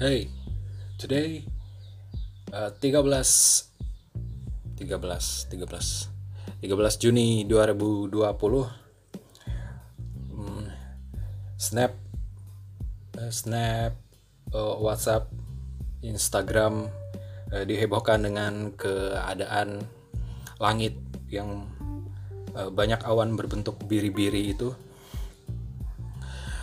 Hey, today uh, 13 13 13 13 Juni 2020 hmm, Snap uh, Snap uh, WhatsApp Instagram uh, dihebohkan dengan keadaan langit yang uh, banyak awan berbentuk biri-biri itu.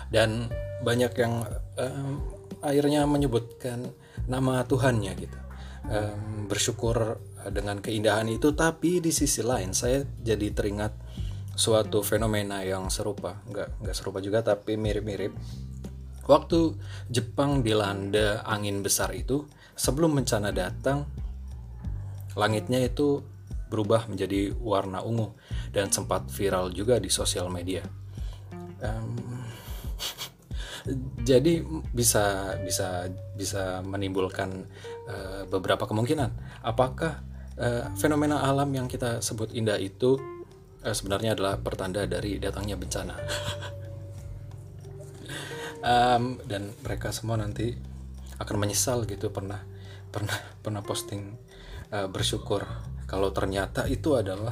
Dan banyak yang um, akhirnya menyebutkan nama Tuhannya gitu. Um, bersyukur dengan keindahan itu tapi di sisi lain saya jadi teringat suatu fenomena yang serupa. Nggak nggak serupa juga tapi mirip-mirip. Waktu Jepang dilanda angin besar itu sebelum bencana datang langitnya itu berubah menjadi warna ungu dan sempat viral juga di sosial media. Um, jadi bisa bisa bisa menimbulkan uh, beberapa kemungkinan. Apakah uh, fenomena alam yang kita sebut indah itu uh, sebenarnya adalah pertanda dari datangnya bencana? Um, dan mereka semua nanti akan menyesal gitu pernah pernah pernah posting uh, bersyukur kalau ternyata itu adalah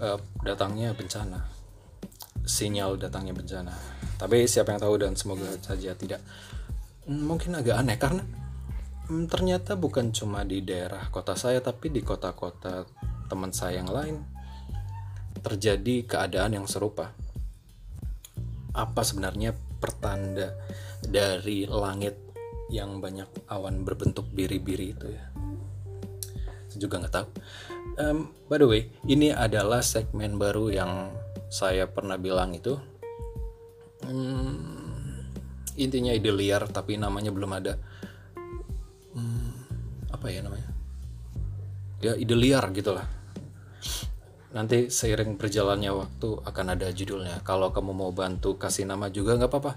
uh, datangnya bencana sinyal datangnya bencana tapi siapa yang tahu dan semoga saja tidak. Hmm, mungkin agak aneh karena hmm, ternyata bukan cuma di daerah kota saya tapi di kota-kota teman saya yang lain terjadi keadaan yang serupa. Apa sebenarnya pertanda dari langit yang banyak awan berbentuk biri-biri itu ya? Saya juga nggak tahu. Um, by the way ini adalah segmen baru yang saya pernah bilang itu hmm, intinya ide liar tapi namanya belum ada. Hmm, apa ya namanya? Ya ide liar gitulah. Nanti seiring berjalannya waktu akan ada judulnya. Kalau kamu mau bantu kasih nama juga nggak apa-apa.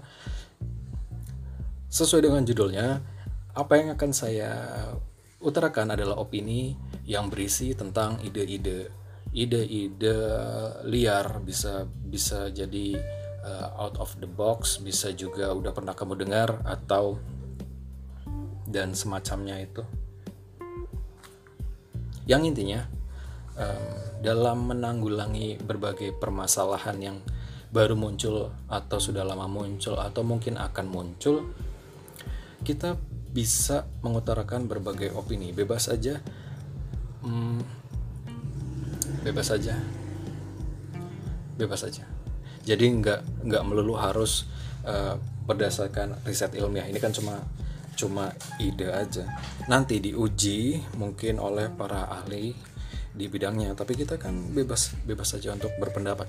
Sesuai dengan judulnya apa yang akan saya utarakan adalah opini yang berisi tentang ide-ide. Ide-ide liar bisa bisa jadi uh, out of the box bisa juga udah pernah kamu dengar atau dan semacamnya itu. Yang intinya um, dalam menanggulangi berbagai permasalahan yang baru muncul atau sudah lama muncul atau mungkin akan muncul kita bisa mengutarakan berbagai opini. Bebas aja. Hmm, bebas aja. Bebas aja jadi nggak nggak melulu harus uh, berdasarkan riset ilmiah. Ini kan cuma cuma ide aja. Nanti diuji mungkin oleh para ahli di bidangnya tapi kita kan bebas bebas saja untuk berpendapat.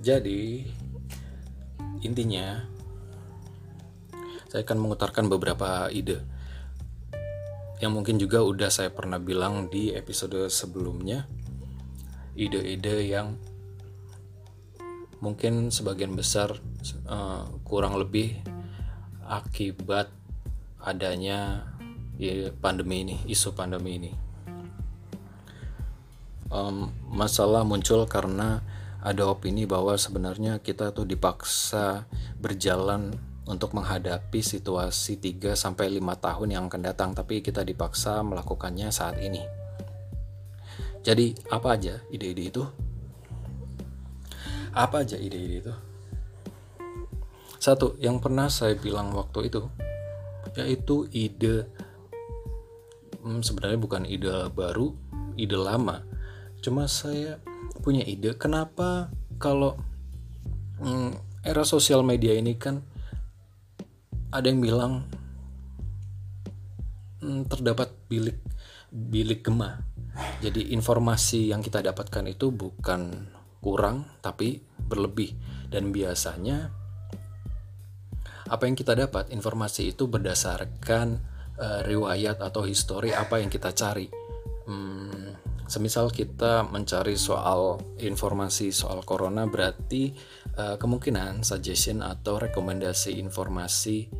Jadi intinya saya akan mengutarakan beberapa ide. Yang mungkin juga udah saya pernah bilang di episode sebelumnya ide-ide yang mungkin sebagian besar uh, kurang lebih akibat adanya ya, pandemi ini, isu pandemi ini. Um, masalah muncul karena ada opini bahwa sebenarnya kita tuh dipaksa berjalan untuk menghadapi situasi 3 sampai 5 tahun yang akan datang tapi kita dipaksa melakukannya saat ini. Jadi apa aja ide-ide itu? Apa aja ide-ide itu? Satu, yang pernah saya bilang waktu itu yaitu ide hmm, sebenarnya bukan ide baru, ide lama. Cuma saya punya ide kenapa kalau hmm, era sosial media ini kan ada yang bilang hmm, terdapat bilik bilik gema jadi informasi yang kita dapatkan itu bukan kurang tapi berlebih dan biasanya apa yang kita dapat informasi itu berdasarkan uh, riwayat atau histori apa yang kita cari. Hmm, semisal kita mencari soal informasi soal corona berarti uh, kemungkinan suggestion atau rekomendasi informasi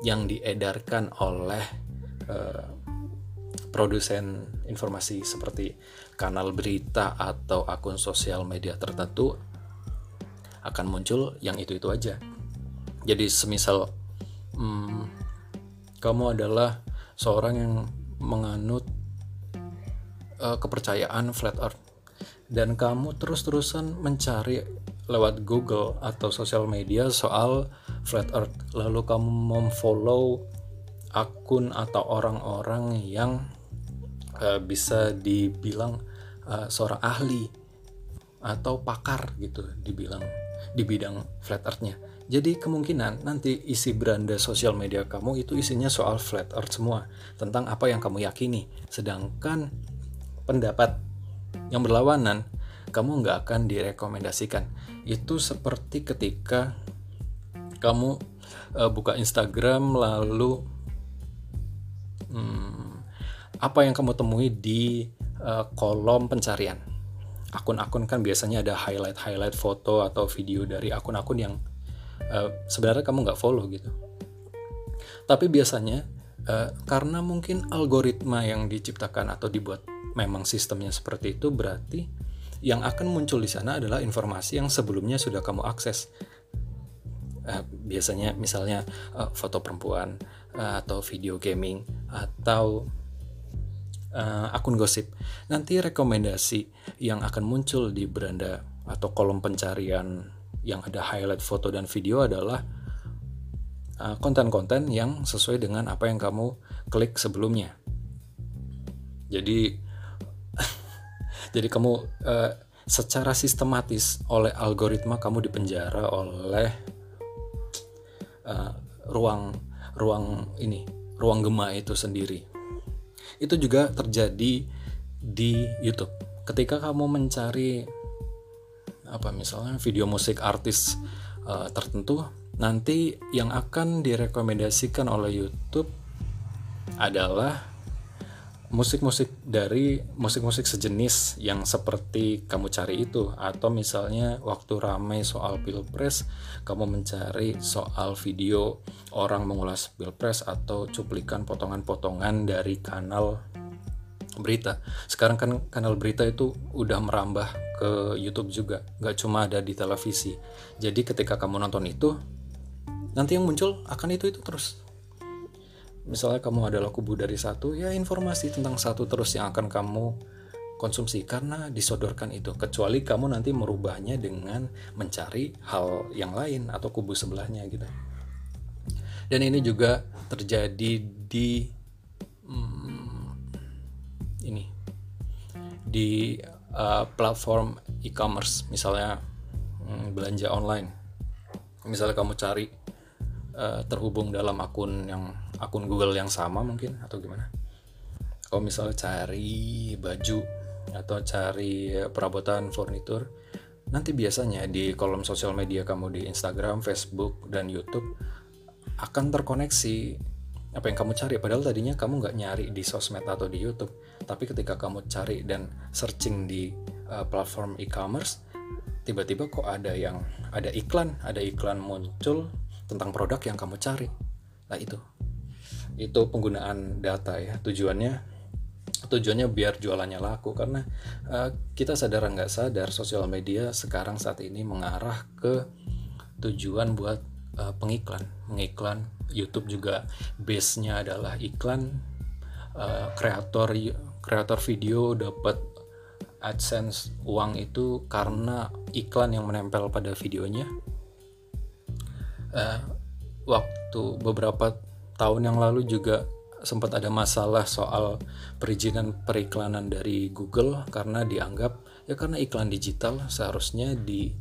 yang diedarkan oleh uh, produsen informasi seperti kanal berita atau akun sosial media tertentu akan muncul yang itu-itu aja. Jadi semisal hmm, kamu adalah seorang yang menganut uh, kepercayaan flat earth dan kamu terus-terusan mencari lewat Google atau sosial media soal flat earth lalu kamu memfollow akun atau orang-orang yang uh, bisa dibilang uh, seorang ahli atau pakar gitu dibilang di bidang flat earth-nya. Jadi kemungkinan nanti isi beranda sosial media kamu itu isinya soal flat earth semua, tentang apa yang kamu yakini. Sedangkan pendapat yang berlawanan kamu nggak akan direkomendasikan. Itu seperti ketika kamu uh, buka Instagram lalu hmm, apa yang kamu temui di uh, kolom pencarian. Akun-akun kan biasanya ada highlight-highlight foto atau video dari akun-akun yang uh, sebenarnya kamu nggak follow gitu. Tapi biasanya uh, karena mungkin algoritma yang diciptakan atau dibuat memang sistemnya seperti itu berarti yang akan muncul di sana adalah informasi yang sebelumnya sudah kamu akses. Uh, biasanya misalnya uh, foto perempuan uh, atau video gaming atau uh, akun gosip. Nanti rekomendasi yang akan muncul di beranda atau kolom pencarian yang ada highlight foto dan video adalah konten-konten uh, yang sesuai dengan apa yang kamu klik sebelumnya. Jadi jadi kamu uh, secara sistematis oleh algoritma kamu dipenjara oleh uh, ruang ruang ini ruang gema itu sendiri. Itu juga terjadi di YouTube. Ketika kamu mencari apa misalnya video musik artis uh, tertentu, nanti yang akan direkomendasikan oleh YouTube adalah musik-musik dari musik-musik sejenis yang seperti kamu cari itu. Atau misalnya waktu ramai soal pilpres kamu mencari soal video orang mengulas pilpres atau cuplikan potongan-potongan dari kanal berita. Sekarang kan kanal berita itu udah merambah ke YouTube juga nggak cuma ada di televisi. Jadi ketika kamu nonton itu nanti yang muncul akan itu itu terus misalnya kamu adalah kubu dari satu ya informasi tentang satu terus yang akan kamu konsumsi. Karena disodorkan itu kecuali kamu nanti merubahnya dengan mencari hal yang lain atau kubu sebelahnya gitu. Dan ini juga terjadi di hmm, ini di uh, platform e-commerce. Misalnya hmm, belanja online. Misalnya kamu cari uh, terhubung dalam akun yang akun Google yang sama mungkin atau gimana? Kalau misalnya cari baju atau cari perabotan furnitur nanti biasanya di kolom sosial media kamu di Instagram, Facebook, dan YouTube akan terkoneksi apa yang kamu cari. Padahal tadinya kamu nggak nyari di sosmed atau di YouTube tapi ketika kamu cari dan searching di uh, platform e-commerce tiba-tiba kok ada yang ada iklan ada iklan muncul tentang produk yang kamu cari. Nah itu itu penggunaan data ya. Tujuannya tujuannya biar jualannya laku. Karena uh, kita sadar nggak sadar sosial media sekarang saat ini mengarah ke tujuan buat uh, pengiklan. Mengiklan. YouTube juga base-nya adalah iklan. Uh, kreator kreator video dapat AdSense uang itu karena iklan yang menempel pada videonya. Uh, waktu beberapa tahun yang lalu juga sempat ada masalah soal perizinan periklanan dari Google karena dianggap ya karena iklan digital seharusnya di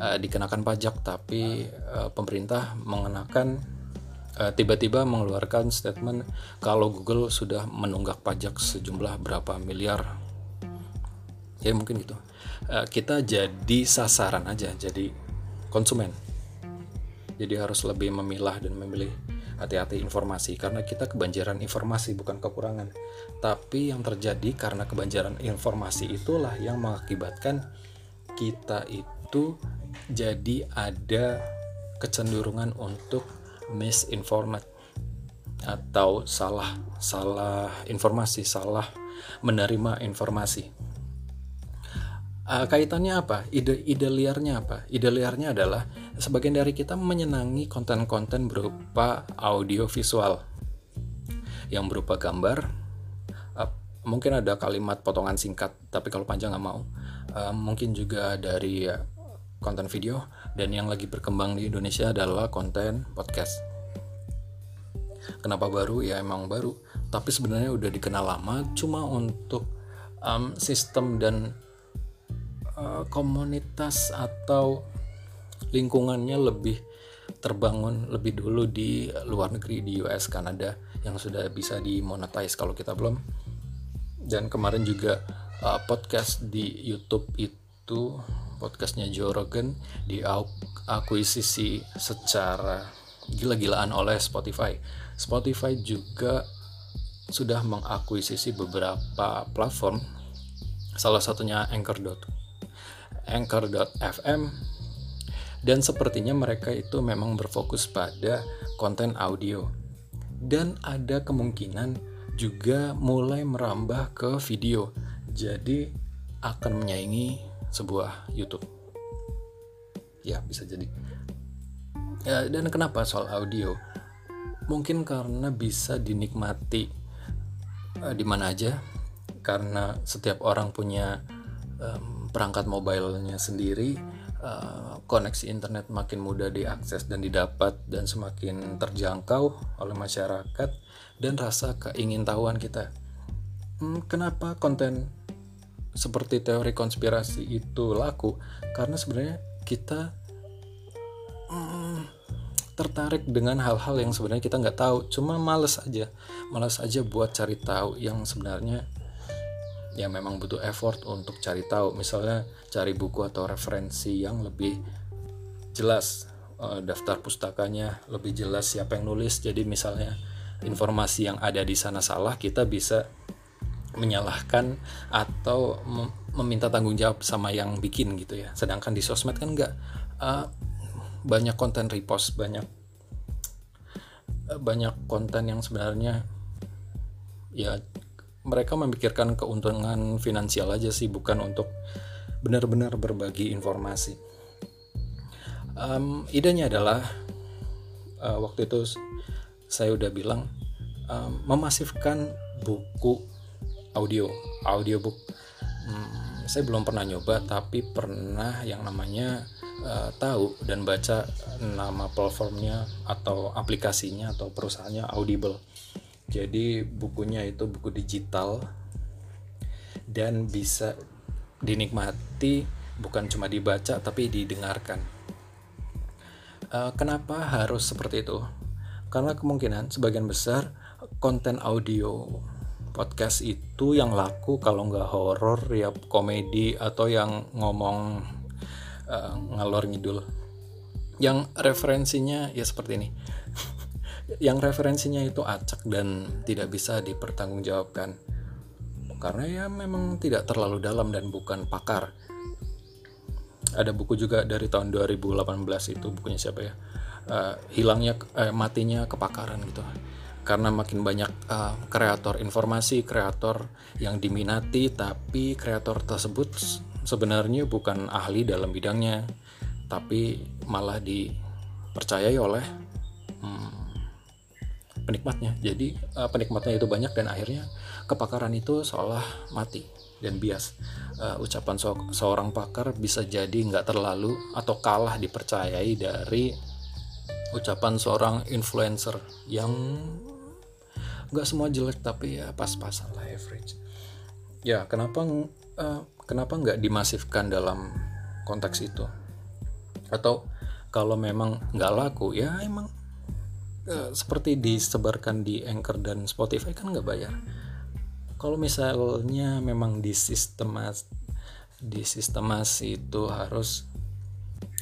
uh, dikenakan pajak tapi uh, pemerintah mengenakan uh, tiba-tiba mengeluarkan statement kalau Google sudah menunggak pajak sejumlah berapa miliar. Ya mungkin gitu. Uh, kita jadi sasaran aja jadi konsumen. Jadi harus lebih memilah dan memilih hati-hati informasi karena kita kebanjiran informasi bukan kekurangan. Tapi yang terjadi karena kebanjiran informasi itulah yang mengakibatkan kita itu jadi ada kecenderungan untuk misinformed atau salah salah informasi, salah menerima informasi. uh, kaitannya apa ide ide liarnya apa ide liarnya adalah sebagian dari kita menyenangi konten-konten berupa audio visual yang berupa gambar uh, mungkin ada kalimat potongan singkat tapi kalau panjang nggak mau. Uh, mungkin juga dari uh, konten video. Dan yang lagi berkembang di Indonesia adalah konten podcast. Kenapa baru? Ya emang baru. Tapi sebenarnya udah dikenal lama cuma untuk um, sistem dan uh, komunitas atau lingkungannya lebih terbangun lebih dulu di luar negeri di US Kanada yang sudah bisa dimonetize kalau kita belum dan kemarin juga uh, podcast di YouTube itu podcastnya Joe Rogan diakuisisi secara gila-gilaan oleh Spotify Spotify juga sudah mengakuisisi beberapa platform salah satunya Anchor. Anchor.fm dan sepertinya mereka itu memang berfokus pada konten audio. Dan ada kemungkinan juga mulai merambah ke video. Jadi akan menyaingi sebuah YouTube. Ya bisa jadi. Ya, dan kenapa soal audio? Mungkin karena bisa dinikmati uh, di mana aja. Karena setiap orang punya um, perangkat mobilenya sendiri uh, koneksi internet makin mudah diakses dan didapat dan semakin terjangkau oleh masyarakat dan rasa keingintahuan kita. Hmm, kenapa konten seperti teori konspirasi itu laku? Karena sebenarnya kita hmm, tertarik dengan hal-hal yang sebenarnya kita nggak tahu. Cuma males aja males aja buat cari tahu yang sebenarnya ya memang butuh effort untuk cari tahu. Misalnya cari buku atau referensi yang lebih jelas uh, daftar pustakanya lebih jelas siapa yang nulis. Jadi misalnya informasi yang ada di sana salah kita bisa menyalahkan atau meminta tanggung jawab sama yang bikin gitu ya. Sedangkan di sosmed kan nggak uh, banyak konten repost banyak banyak konten yang sebenarnya ya mereka memikirkan keuntungan finansial aja sih bukan untuk benar-benar berbagi informasi um, idenya adalah uh, waktu itu saya udah bilang um, memasifkan buku audio audiobook hmm, saya belum pernah nyoba tapi pernah yang namanya uh, tahu dan baca nama platformnya atau aplikasinya atau perusahaannya Audible. Jadi bukunya itu buku digital dan bisa dinikmati bukan cuma dibaca tapi didengarkan. Uh, kenapa harus seperti itu? Karena kemungkinan sebagian besar konten audio podcast itu yang laku kalau nggak horor ya komedi atau yang ngomong uh, ngalor ngidul yang referensinya ya seperti ini yang referensinya itu acak dan tidak bisa dipertanggungjawabkan. Karena ya memang tidak terlalu dalam dan bukan pakar. Ada buku juga dari tahun 2018 itu bukunya siapa ya? Uh, hilangnya uh, matinya kepakaran gitu. Karena makin banyak uh, kreator informasi kreator yang diminati tapi kreator tersebut sebenarnya bukan ahli dalam bidangnya tapi malah dipercayai oleh hmm, penikmatnya. Jadi uh, penikmatnya itu banyak dan akhirnya kepakaran itu seolah mati dan bias. Uh, ucapan so seorang pakar bisa jadi nggak terlalu atau kalah dipercayai dari ucapan seorang influencer yang nggak semua jelek tapi ya pas-pasan lah average. Ya kenapa uh, kenapa nggak dimasifkan dalam konteks itu? Atau kalau memang nggak laku ya emang uh, seperti disebarkan di Anchor dan Spotify kan nggak bayar. Kalau misalnya memang di sistemas di sistemas itu harus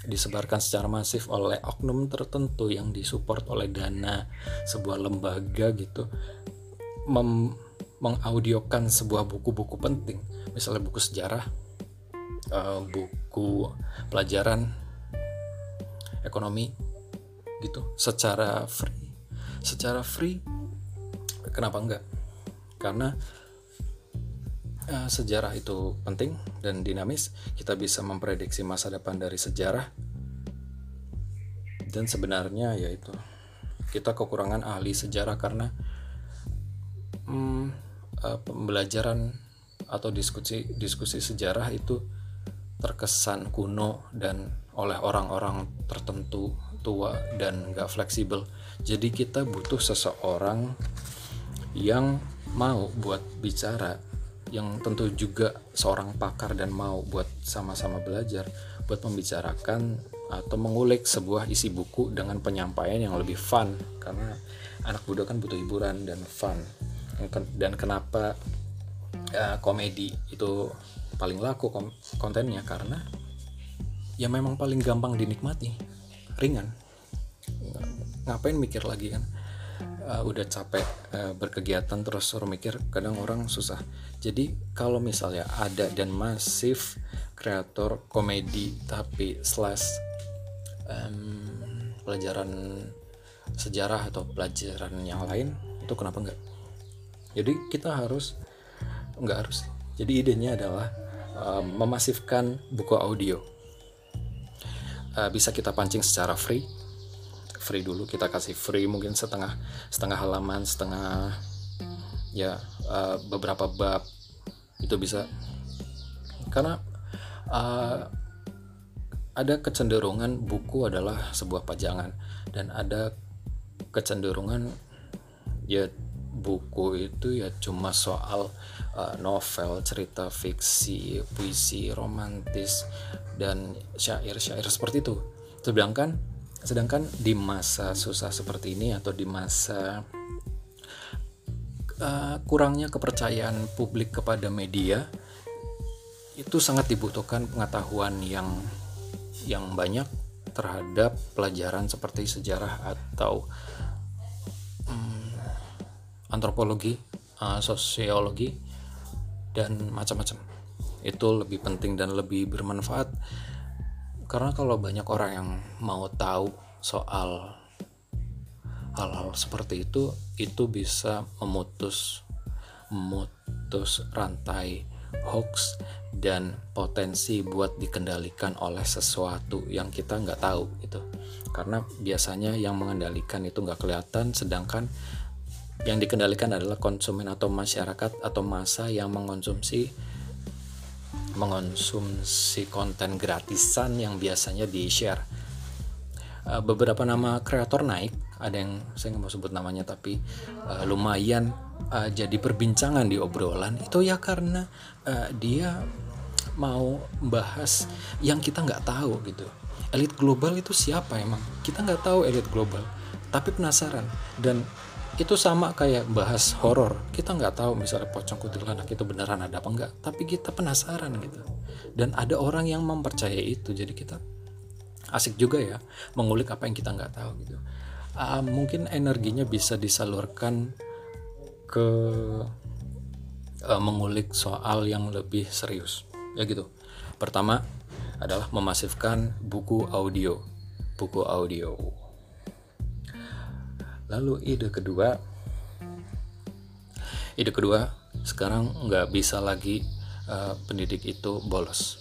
disebarkan secara masif oleh oknum tertentu yang disupport oleh dana sebuah lembaga gitu mem mengaudiokan sebuah buku-buku penting. Misalnya buku sejarah uh, buku pelajaran ekonomi gitu. Secara free. Secara free kenapa enggak? Karena uh, sejarah itu penting dan dinamis. Kita bisa memprediksi masa depan dari sejarah. Dan sebenarnya yaitu kita kekurangan ahli sejarah karena hmm, uh, pembelajaran atau diskusi diskusi sejarah itu terkesan kuno dan oleh orang-orang tertentu tua dan gak fleksibel. Jadi kita butuh seseorang yang mau buat bicara yang tentu juga seorang pakar dan mau buat sama-sama belajar buat membicarakan atau mengulik sebuah isi buku dengan penyampaian yang lebih fun. Karena anak muda kan butuh hiburan dan fun. Dan kenapa ya, komedi itu paling laku kontennya? Karena ya memang paling gampang dinikmati ringan. Ngapain mikir lagi kan? Uh, udah capek uh, berkegiatan terus suruh mikir kadang orang susah. Jadi kalau misalnya ada dan masif kreator komedi tapi slash um, pelajaran sejarah atau pelajaran yang lain itu kenapa enggak? Jadi kita harus enggak harus. Jadi idenya adalah um, memasifkan buku audio uh, bisa kita pancing secara free. Free dulu kita kasih free mungkin setengah setengah halaman setengah ya uh, beberapa bab. Itu bisa. Karena uh, ada kecenderungan buku adalah sebuah pajangan. Dan ada kecenderungan ya buku itu ya cuma soal uh, novel, cerita fiksi, puisi, romantis dan syair-syair seperti itu. Sedangkan sedangkan di masa susah seperti ini atau di masa uh, kurangnya kepercayaan publik kepada media itu sangat dibutuhkan pengetahuan yang yang banyak terhadap pelajaran seperti sejarah atau antropologi, uh, sosiologi dan macam-macam. Itu lebih penting dan lebih bermanfaat karena kalau banyak orang yang mau tahu soal hal-hal seperti itu itu bisa memutus memutus rantai hoax dan potensi buat dikendalikan oleh sesuatu yang kita nggak tahu gitu karena biasanya yang mengendalikan itu nggak kelihatan sedangkan yang dikendalikan adalah konsumen atau masyarakat atau masa yang mengonsumsi mengonsumsi konten gratisan yang biasanya di share uh, beberapa nama kreator naik ada yang saya nggak mau sebut namanya tapi uh, lumayan uh, jadi perbincangan di obrolan. Itu ya karena uh, dia mau bahas yang kita nggak tahu gitu. Elit global itu siapa emang? Kita nggak tahu elit global tapi penasaran. Dan itu sama kayak bahas horor. Kita nggak tahu misalnya pocong kuntilanak itu beneran ada apa enggak tapi kita penasaran gitu. Dan ada orang yang mempercayai itu. Jadi kita asik juga ya mengulik apa yang kita nggak tahu gitu. Uh, mungkin energinya bisa disalurkan ke uh, mengulik soal yang lebih serius. Ya gitu. Pertama adalah memasifkan buku audio. Buku audio lalu ide kedua. Ide kedua sekarang nggak bisa lagi uh, pendidik itu bolos.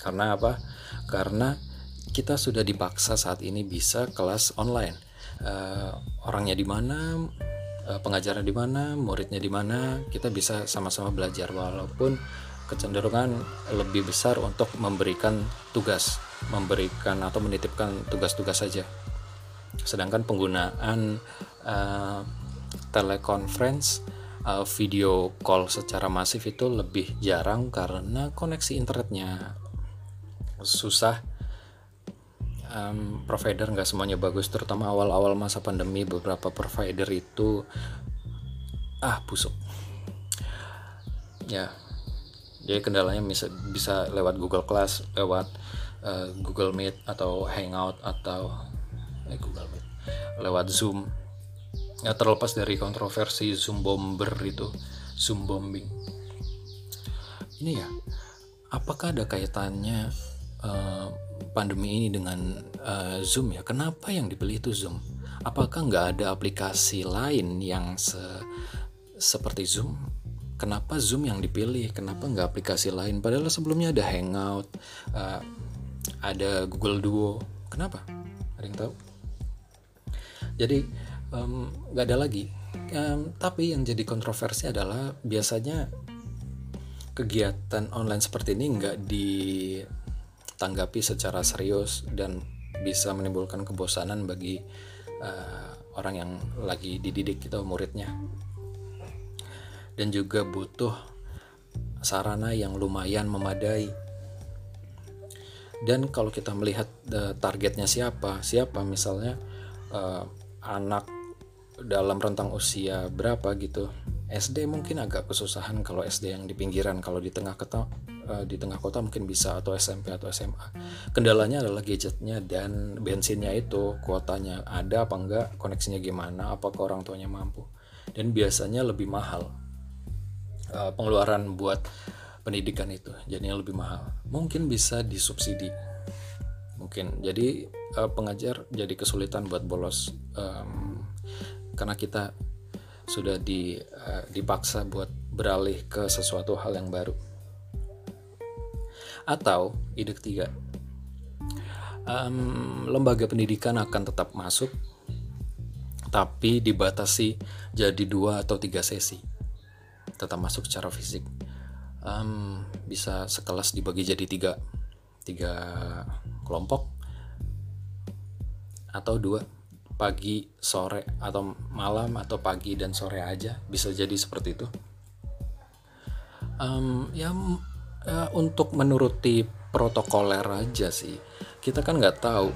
Karena apa? Karena kita sudah dipaksa saat ini bisa kelas online. Uh, orangnya di mana uh, pengajaran di mana muridnya di mana kita bisa sama-sama belajar. Walaupun kecenderungan lebih besar untuk memberikan tugas memberikan atau menitipkan tugas-tugas saja sedangkan penggunaan uh, teleconference uh, video call secara masif itu lebih jarang karena koneksi internetnya susah. Um, provider nggak semuanya bagus terutama awal-awal masa pandemi beberapa provider itu ah busuk. Ya jadi kendalanya bisa bisa lewat Google Class lewat uh, Google Meet atau Hangout atau eh, Google Meet lewat Zoom. Ya terlepas dari kontroversi Zoom bomber itu Zoom bombing. Ini ya apakah ada kaitannya uh, pandemi ini dengan uh, Zoom ya? Kenapa yang dibeli itu Zoom? Apakah nggak ada aplikasi lain yang se seperti Zoom? Kenapa Zoom yang dipilih? Kenapa nggak aplikasi lain? Padahal sebelumnya ada Hangout uh, ada Google Duo. Kenapa? Ada yang tahu jadi nggak um, ada lagi. Um, tapi yang jadi kontroversi adalah biasanya kegiatan online seperti ini nggak ditanggapi secara serius dan bisa menimbulkan kebosanan bagi uh, orang yang lagi dididik itu muridnya. Dan juga butuh sarana yang lumayan memadai. Dan kalau kita melihat uh, targetnya siapa siapa misalnya uh, anak dalam rentang usia berapa gitu. SD mungkin agak kesusahan kalau SD yang di pinggiran. Kalau di tengah kota uh, di tengah kota mungkin bisa atau SMP atau SMA kendalanya adalah gadgetnya dan bensinnya itu kuotanya ada apa enggak koneksinya gimana apakah orang tuanya mampu. Dan biasanya lebih mahal uh, pengeluaran buat pendidikan itu jadinya lebih mahal. Mungkin bisa disubsidi. Mungkin. Jadi uh, pengajar jadi kesulitan buat bolos um, karena kita sudah di, uh, dipaksa buat beralih ke sesuatu hal yang baru. Atau ide ketiga, um, lembaga pendidikan akan tetap masuk, tapi dibatasi jadi dua atau tiga sesi. Tetap masuk secara fisik. Um, bisa sekelas dibagi jadi tiga, tiga kelompok atau dua pagi, sore, atau malam, atau pagi dan sore aja bisa jadi seperti itu. Um, ya uh, untuk menuruti protokoler aja sih. Kita kan nggak tahu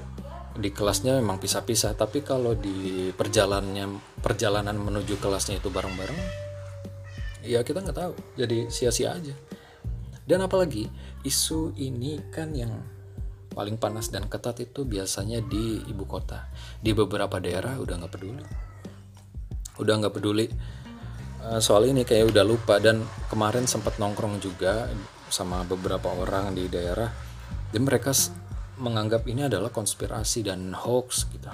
di kelasnya memang pisah-pisah, tapi kalau di perjalanannya perjalanan menuju kelasnya itu bareng-bareng, ya kita nggak tahu. Jadi sia-sia aja. Dan apalagi isu ini kan yang paling panas dan ketat itu biasanya di ibu kota. Di beberapa daerah udah nggak peduli. Udah nggak peduli. Uh, soal ini kayak udah lupa dan kemarin sempat nongkrong juga sama beberapa orang di daerah. Dan mereka menganggap ini adalah konspirasi dan hoax gitu.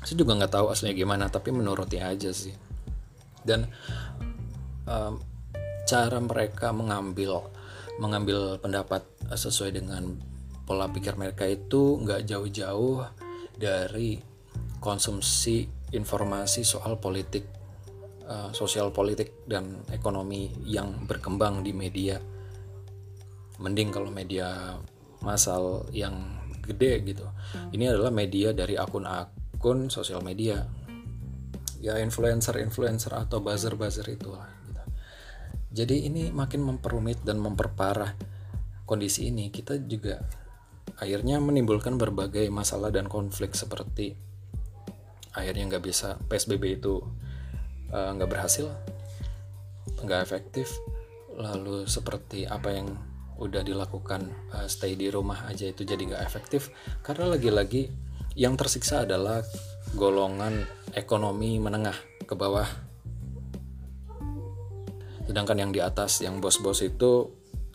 Saya juga nggak tahu aslinya gimana tapi menuruti aja sih. Dan um, cara mereka mengambil mengambil pendapat sesuai dengan pola pikir mereka itu nggak jauh-jauh dari konsumsi informasi soal politik, uh, sosial politik dan ekonomi yang berkembang di media. Mending kalau media masal yang gede gitu. Ini adalah media dari akun-akun sosial media. Ya influencer-influencer atau buzzer-buzzer itulah. Gitu. Jadi ini makin memperumit dan memperparah kondisi ini. Kita juga akhirnya menimbulkan berbagai masalah dan konflik seperti akhirnya nggak bisa PSBB itu uh, nggak berhasil nggak efektif. Lalu seperti apa yang udah dilakukan uh, stay di rumah aja itu jadi nggak efektif. Karena lagi-lagi yang tersiksa adalah golongan ekonomi menengah ke bawah. Sedangkan yang di atas yang bos-bos itu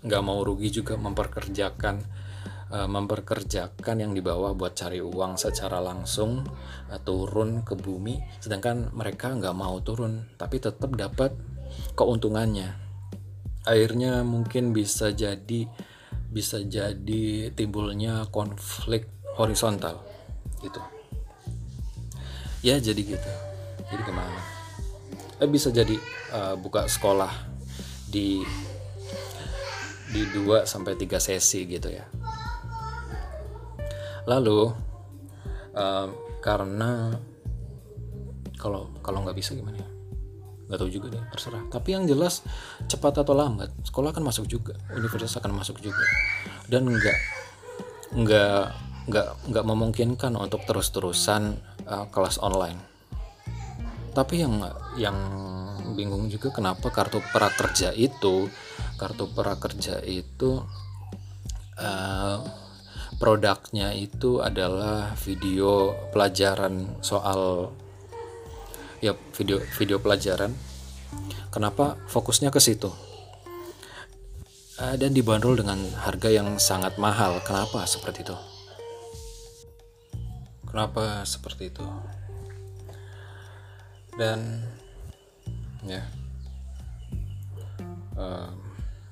nggak mau rugi juga memperkerjakan uh, memperkerjakan yang di bawah buat cari uang secara langsung uh, turun ke bumi. Sedangkan mereka nggak mau turun tapi tetap dapat keuntungannya. Akhirnya mungkin bisa jadi bisa jadi timbulnya konflik horizontal. Gitu. Ya jadi gitu. Jadi ke mana eh, bisa jadi uh, buka sekolah di di 2 sampai 3 sesi gitu ya lalu uh, karena kalau kalau nggak bisa gimana ya? Nggak tahu juga deh terserah. Tapi yang jelas cepat atau lambat sekolah akan masuk juga universitas akan masuk juga. Dan nggak nggak nggak nggak memungkinkan untuk terus-terusan uh, kelas online. Tapi yang yang bingung juga kenapa kartu prakerja itu kartu prakerja itu uh, produknya itu adalah video pelajaran soal ya video video pelajaran. Kenapa? Fokusnya ke situ. Uh, dan dibanderol dengan harga yang sangat mahal. Kenapa seperti itu? Kenapa seperti itu? Dan ya uh,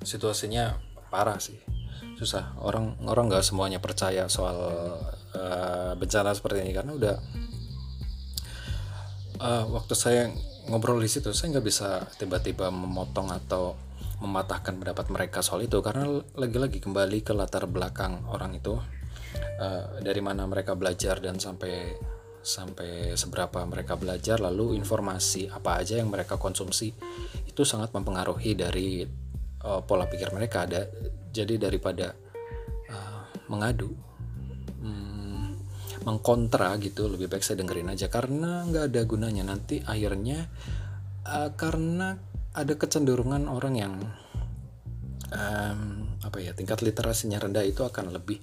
situasinya parah sih susah. Orang orang nggak semuanya percaya soal uh, bencana seperti ini. Karena udah uh, waktu saya ngobrol di situ saya nggak bisa tiba-tiba memotong atau mematahkan pendapat mereka soal itu. Karena lagi-lagi kembali ke latar belakang orang itu uh, dari mana mereka belajar dan sampai sampai seberapa mereka belajar lalu informasi apa aja yang mereka konsumsi itu sangat mempengaruhi dari uh, pola pikir mereka ada. Jadi daripada uh, mengadu hmm, mengkontra gitu lebih baik saya dengerin aja. Karena nggak ada gunanya. Nanti akhirnya uh, karena ada kecenderungan orang yang um, apa ya tingkat literasinya rendah itu akan lebih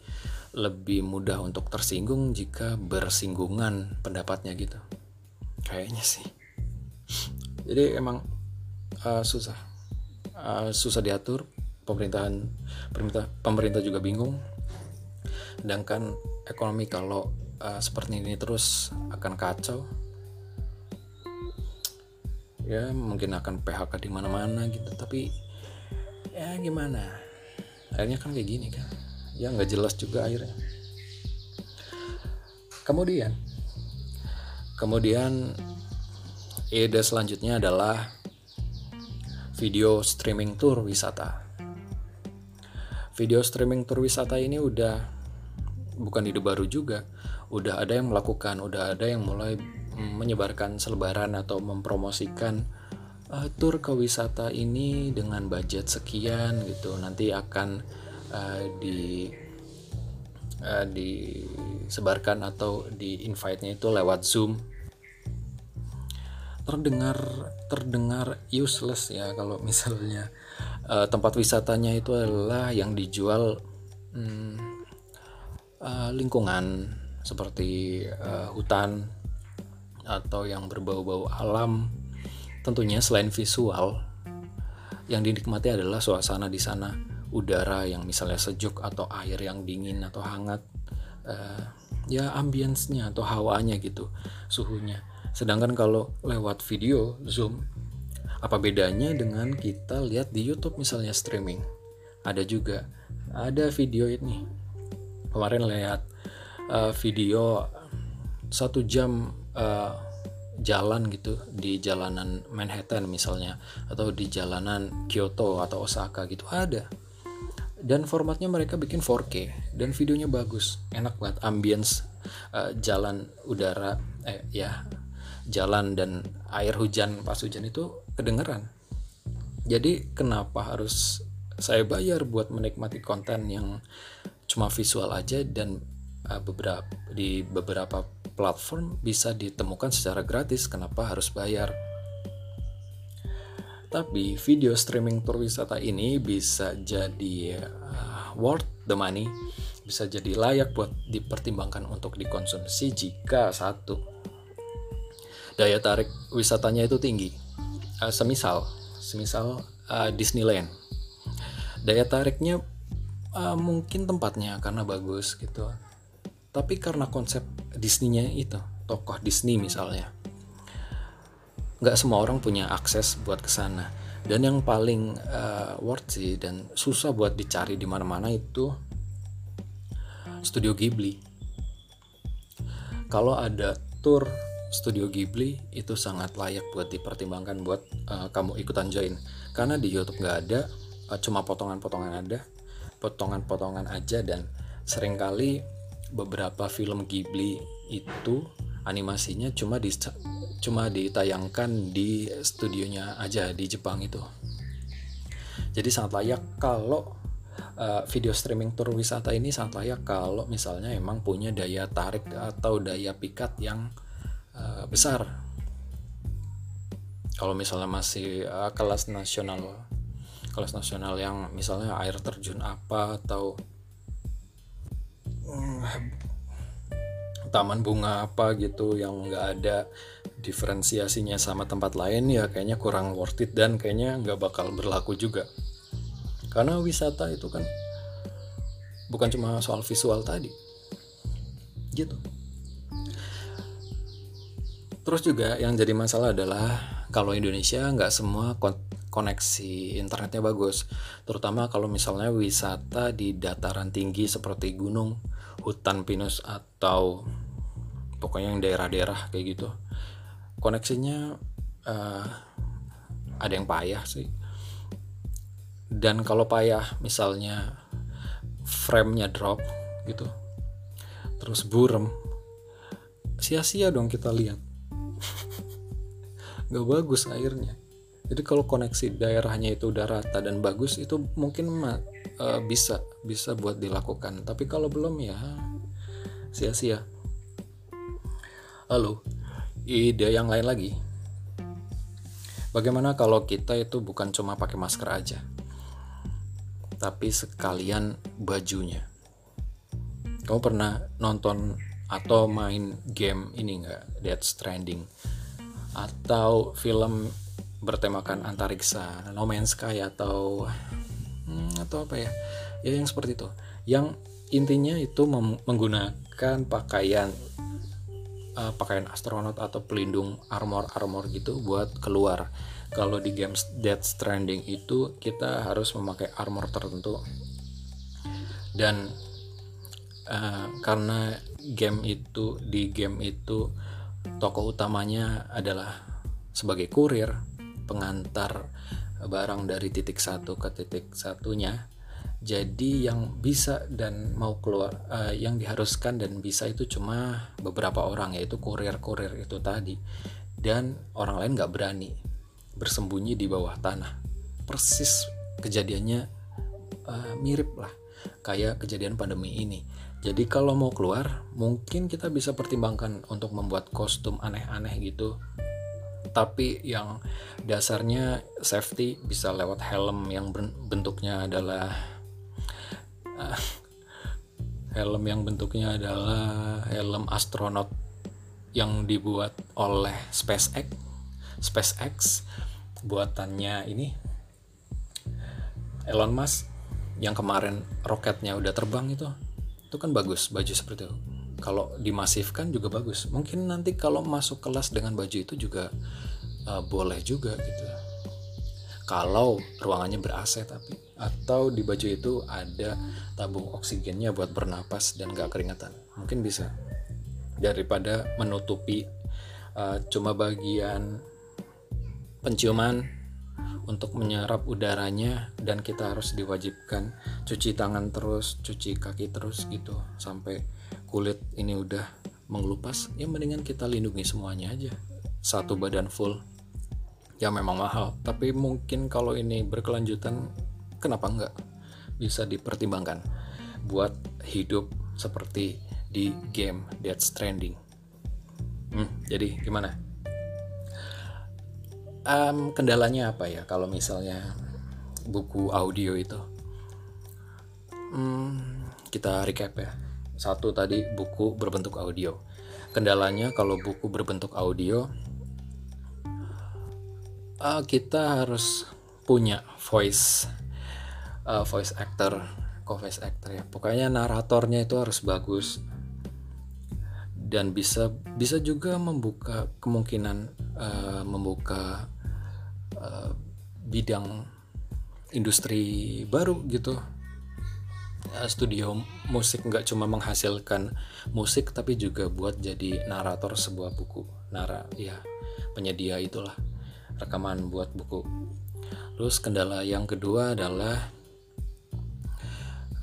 lebih mudah untuk tersinggung jika bersinggungan pendapatnya gitu. Kayaknya sih. Jadi emang uh, susah uh, susah diatur pemerintahan pemerintah pemerintah juga bingung. Sedangkan ekonomi kalau uh, seperti ini terus akan kacau. Ya mungkin akan PHK di mana-mana gitu. Tapi ya gimana? Akhirnya kan kayak gini kan. Ya nggak jelas juga akhirnya. Kemudian kemudian ide selanjutnya adalah video streaming tour wisata. Video streaming tour wisata ini udah bukan ide baru juga udah ada yang melakukan udah ada yang mulai menyebarkan selebaran atau mempromosikan uh, tour ke wisata ini dengan budget sekian gitu. Nanti akan uh, di uh, disebarkan atau di invite-nya itu lewat Zoom terdengar terdengar useless ya kalau misalnya uh, tempat wisatanya itu adalah yang dijual hmm, uh, lingkungan seperti uh, hutan atau yang berbau-bau alam. Tentunya selain visual yang dinikmati adalah suasana di sana. Udara yang misalnya sejuk atau air yang dingin atau hangat uh, ya ambience-nya atau hawanya gitu suhunya sedangkan kalau lewat video zoom apa bedanya dengan kita lihat di YouTube misalnya streaming? Ada juga ada video ini. Kemarin lihat uh, video satu jam uh, jalan gitu di jalanan Manhattan misalnya atau di jalanan Kyoto atau Osaka gitu ada. Dan formatnya mereka bikin 4K dan videonya bagus. Enak banget ambience uh, jalan udara eh ya jalan dan air hujan pas hujan itu kedengeran. Jadi kenapa harus saya bayar buat menikmati konten yang cuma visual aja dan uh, beberapa di beberapa platform bisa ditemukan secara gratis? Kenapa harus bayar? Tapi video streaming tour wisata ini bisa jadi uh, worth the money, bisa jadi layak buat dipertimbangkan untuk dikonsumsi jika satu daya tarik wisatanya itu tinggi. Uh, semisal, semisal uh, Disneyland, daya tariknya uh, mungkin tempatnya karena bagus gitu. Tapi karena konsep Disney-nya itu, tokoh Disney misalnya, nggak semua orang punya akses buat ke sana dan yang paling uh, worth sih dan susah buat dicari di mana-mana itu Studio Ghibli kalau ada tour Studio Ghibli itu sangat layak buat dipertimbangkan buat uh, kamu ikutan join karena di YouTube nggak ada uh, cuma potongan-potongan ada potongan-potongan aja dan sering kali beberapa film Ghibli itu animasinya cuma di cuma ditayangkan di studionya aja di Jepang itu. Jadi sangat layak kalau uh, video streaming tour wisata ini sangat layak kalau misalnya emang punya daya tarik atau daya pikat yang uh, besar. Kalau misalnya masih uh, kelas nasional, kelas nasional yang misalnya air terjun apa atau um, taman bunga apa gitu yang nggak ada diferensiasinya sama tempat lain ya kayaknya kurang worth it dan kayaknya nggak bakal berlaku juga. Karena wisata itu kan bukan cuma soal visual tadi. Gitu terus juga yang jadi masalah adalah kalau Indonesia nggak semua koneksi internetnya bagus terutama kalau misalnya wisata di dataran tinggi seperti gunung hutan pinus atau pokoknya yang daerah-daerah kayak gitu. Koneksinya uh, ada yang payah sih. Dan kalau payah misalnya frame-nya drop gitu terus burem sia-sia dong kita lihat nggak bagus airnya. Jadi kalau koneksi daerahnya itu udah rata dan bagus itu mungkin uh, bisa bisa buat dilakukan. Tapi kalau belum ya sia-sia. Lalu ide yang lain lagi? Bagaimana kalau kita itu bukan cuma pakai masker aja tapi sekalian bajunya? Kamu pernah nonton atau main game ini nggak? Death Stranding atau film bertemakan antariksa No Man's Sky atau hmm, atau apa ya? Ya yang seperti itu. Yang intinya itu menggunakan pakaian uh, pakaian astronot atau pelindung armor armor gitu buat keluar. Kalau di game Death Stranding itu kita harus memakai armor tertentu. Dan uh, karena game itu di game itu tokoh utamanya adalah sebagai kurir pengantar barang dari titik satu ke titik satunya. Jadi yang bisa dan mau keluar uh, yang diharuskan dan bisa itu cuma beberapa orang yaitu kurir-kurir itu tadi. Dan orang lain nggak berani bersembunyi di bawah tanah. Persis kejadiannya uh, mirip lah kayak kejadian pandemi ini jadi kalau mau keluar mungkin kita bisa pertimbangkan untuk membuat kostum aneh-aneh gitu. Tapi yang dasarnya safety bisa lewat helm yang bentuknya adalah uh, helm yang bentuknya adalah helm astronot yang dibuat oleh SpaceX. SpaceX buatannya ini Elon Musk yang kemarin roketnya udah terbang itu itu kan bagus baju seperti itu. Kalau dimasifkan juga bagus. Mungkin nanti kalau masuk kelas dengan baju itu juga uh, boleh juga gitu. Kalau ruangannya ber AC tapi atau di baju itu ada tabung oksigennya buat bernapas dan gak keringetan mungkin bisa. Daripada menutupi uh, cuma bagian penciuman untuk menyerap udaranya dan kita harus diwajibkan cuci tangan terus cuci kaki terus gitu sampai kulit ini udah mengelupas ya mendingan kita lindungi semuanya aja. Satu badan full ya memang mahal. Tapi mungkin kalau ini berkelanjutan kenapa enggak? Bisa dipertimbangkan buat hidup seperti di game Death Stranding. Hmm, jadi gimana um, kendalanya apa ya kalau misalnya buku audio itu? Hmm, kita recap ya. Satu tadi buku berbentuk audio. Kendalanya kalau buku berbentuk audio uh, kita harus punya voice uh, voice actor co voice actor ya. Pokoknya naratornya itu harus bagus dan bisa bisa juga membuka kemungkinan uh, membuka uh, bidang industri baru gitu. Eh, studio musik nggak cuma menghasilkan musik tapi juga buat jadi narator sebuah buku. Nara ya penyedia itulah rekaman buat buku. Terus kendala yang kedua adalah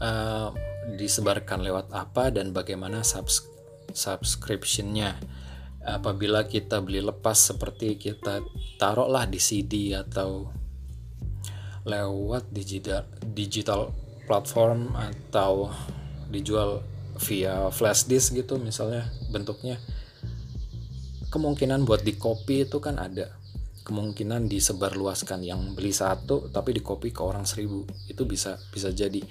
uh, disebarkan lewat apa dan bagaimana subs subscriptionnya. Apabila kita beli lepas seperti kita taruhlah di CD atau lewat digital digital platform atau dijual via flash disk gitu misalnya bentuknya kemungkinan buat di copy itu kan ada. Kemungkinan disebarluaskan yang beli satu tapi di copy ke orang seribu itu bisa bisa jadi.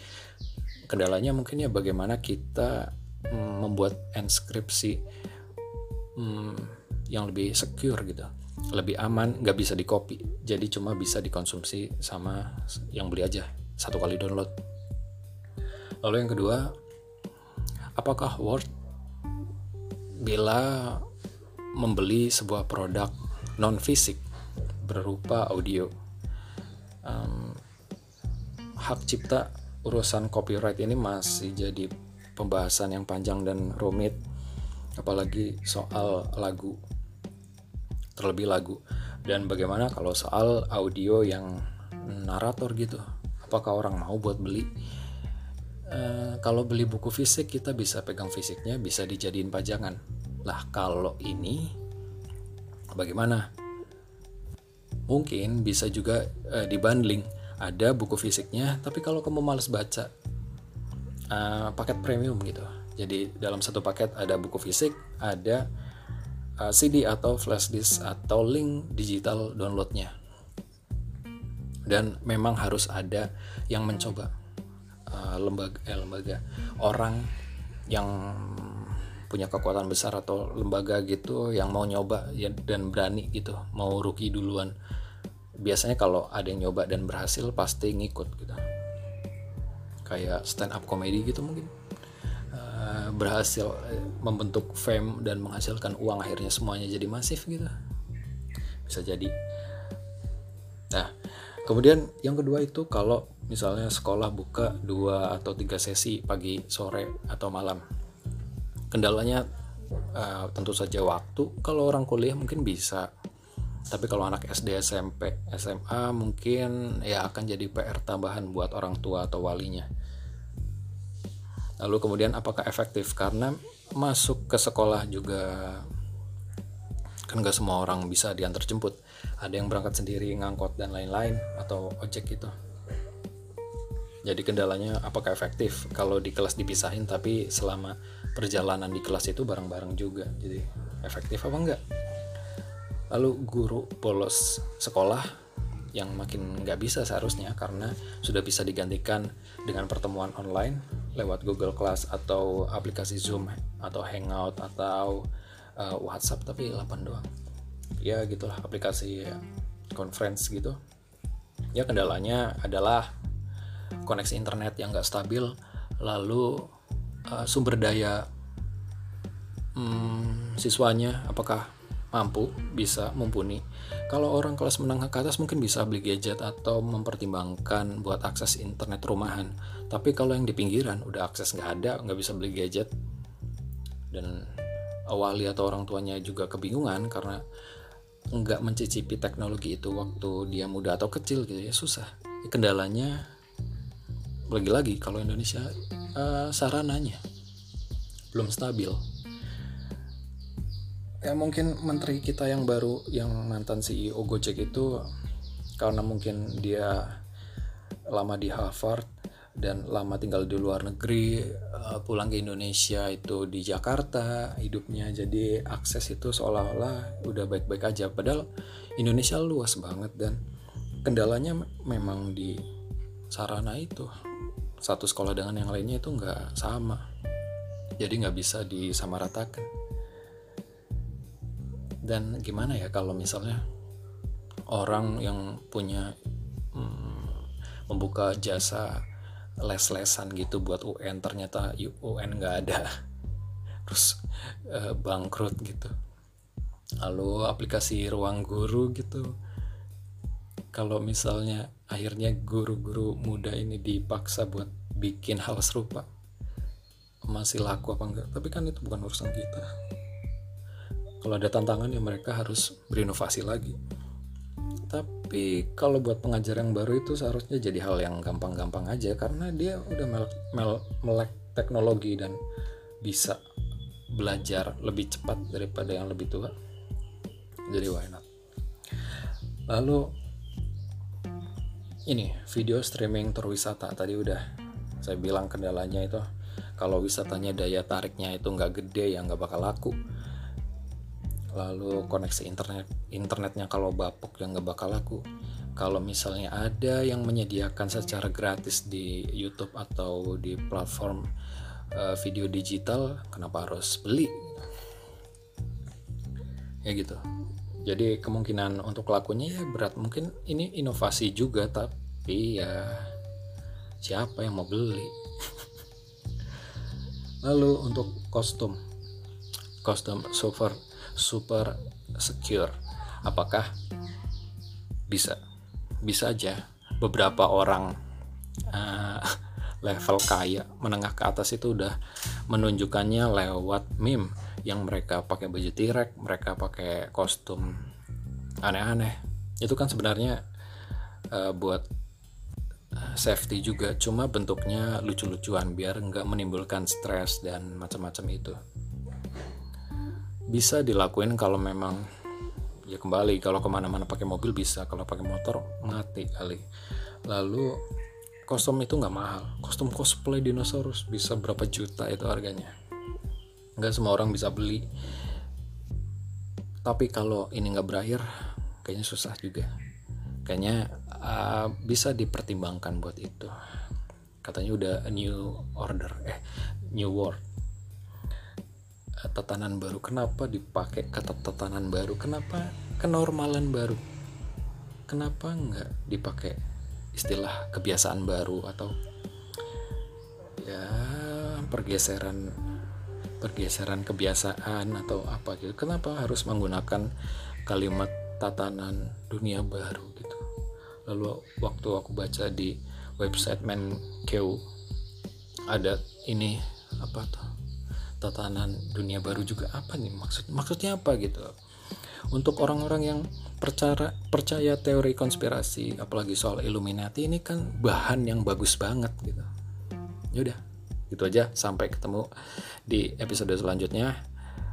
Kendalanya mungkin ya bagaimana kita membuat inskripsi mm, yang lebih secure gitu. Lebih aman nggak bisa di copy jadi cuma bisa dikonsumsi sama yang beli aja satu kali download. Lalu yang kedua, apakah worth bila membeli sebuah produk non fisik berupa audio? um, hak cipta urusan copyright ini masih jadi pembahasan yang panjang dan rumit apalagi soal lagu terlebih lagu. Dan bagaimana kalau soal audio yang narator gitu? Apakah orang mau buat beli? E, kalau beli buku fisik kita bisa pegang fisiknya bisa dijadiin pajangan. Lah kalau ini bagaimana? Mungkin bisa juga e, dibanding ada buku fisiknya tapi kalau kamu males baca uh, paket premium gitu. Jadi dalam satu paket ada buku fisik ada uh, CD atau flash disk atau link digital downloadnya. Dan memang harus ada yang mencoba uh, lembaga eh, lembaga orang yang punya kekuatan besar atau lembaga gitu yang mau nyoba ya, dan berani gitu mau rookie duluan. Biasanya kalau ada yang nyoba dan berhasil pasti ngikut gitu kayak stand up comedy gitu mungkin. Uh, berhasil eh, membentuk fame dan menghasilkan uang akhirnya semuanya jadi masif gitu. Bisa jadi. Nah kemudian yang kedua itu kalau misalnya sekolah buka dua atau tiga sesi pagi sore atau malam. Kendalanya uh, tentu saja waktu. Kalau orang kuliah mungkin bisa tapi kalau anak SD SMP SMA mungkin ya akan jadi PR tambahan buat orang tua atau walinya. Lalu kemudian apakah efektif? Karena masuk ke sekolah juga kan gak semua orang bisa diantar jemput. Ada yang berangkat sendiri ngangkot dan lain-lain atau ojek gitu. Jadi kendalanya apakah efektif? Kalau di kelas dipisahin tapi selama perjalanan di kelas itu bareng-bareng juga. Jadi efektif apa enggak lalu guru bolos sekolah yang makin nggak bisa seharusnya karena sudah bisa digantikan dengan pertemuan online lewat Google Class atau aplikasi Zoom atau Hangout atau uh, WhatsApp tapi 8 doang. Ya gitulah aplikasi conference gitu. Ya kendalanya adalah koneksi internet yang nggak stabil lalu uh, sumber daya hmm, siswanya apakah mampu bisa mumpuni. Kalau orang kelas menengah ke atas mungkin bisa beli gadget atau mempertimbangkan buat akses internet rumahan. Tapi kalau yang di pinggiran udah akses nggak ada nggak bisa beli gadget. Dan awali atau orang tuanya juga kebingungan karena nggak mencicipi teknologi itu waktu dia muda atau kecil gitu ya susah. Kendalanya lagi-lagi kalau Indonesia uh, sarananya belum stabil ya mungkin menteri kita yang baru yang mantan CEO Gojek itu karena mungkin dia lama di Harvard dan lama tinggal di luar negeri eh, pulang ke Indonesia itu di Jakarta hidupnya. Jadi akses itu seolah-olah udah baik-baik aja. Padahal Indonesia luas banget dan kendalanya memang di sarana itu. Satu sekolah dengan yang lainnya itu nggak sama. Jadi nggak bisa disamaratakan dan gimana ya kalau misalnya orang yang punya hmm, membuka jasa les-lesan gitu buat UN ternyata UN nggak ada terus uh, bangkrut gitu. Lalu aplikasi ruang guru gitu. Kalau misalnya akhirnya guru-guru muda ini dipaksa buat bikin hal serupa masih laku apa enggak tapi kan itu bukan urusan kita kalau ada tantangan ya mereka harus berinovasi lagi. Tapi kalau buat pengajar yang baru itu seharusnya jadi hal yang gampang-gampang aja karena dia udah melek, mel, melek teknologi dan bisa belajar lebih cepat daripada yang lebih tua. Jadi why not? Lalu ini video streaming terwisata. Tadi udah saya bilang kendalanya itu kalau wisatanya daya tariknya itu nggak gede ya nggak bakal laku lalu koneksi internet internetnya kalau bapuk yang nggak bakal laku. Kalau misalnya ada yang menyediakan secara gratis di YouTube atau di platform uh, video digital kenapa harus beli? Ya gitu. Jadi kemungkinan untuk lakunya ya berat. Mungkin ini inovasi juga tapi ya siapa yang mau beli? Lalu untuk kostum. Kostum super super secure. Apakah bisa bisa aja beberapa orang uh, level kaya menengah ke atas itu udah menunjukkannya lewat meme yang mereka pakai baju tirek mereka pakai kostum aneh-aneh. Itu kan sebenarnya uh, buat eh, safety juga. Cuma bentuknya lucu-lucuan biar nggak menimbulkan stres dan macam-macam itu bisa dilakuin kalau memang ya kembali kalau ke mana-mana pakai mobil bisa kalau pakai motor mati kali. Lalu kostum itu nggak mahal. Kostum cosplay dinosaurus bisa berapa juta itu harganya? Nggak semua orang bisa beli. Tapi kalau ini nggak berakhir kayaknya susah juga. Kayaknya uh, bisa dipertimbangkan buat itu. Katanya udah a new order eh new world tatanan baru. Kenapa dipakai kata tatanan baru? Kenapa kenormalan baru? Kenapa nggak dipakai istilah kebiasaan baru atau ya pergeseran pergeseran kebiasaan atau apa gitu? Kenapa harus menggunakan kalimat tatanan dunia baru gitu? Lalu waktu aku baca di website Menkeu ada ini apa tuh tatanan dunia baru juga apa nih? Maksud maksudnya apa gitu? Untuk orang-orang yang percaya percaya teori konspirasi apalagi soal Illuminati ini kan bahan yang bagus banget gitu. Yaudah gitu aja. Sampai ketemu di episode selanjutnya.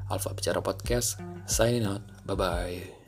Alfa Bicara Podcast signing out. Bye bye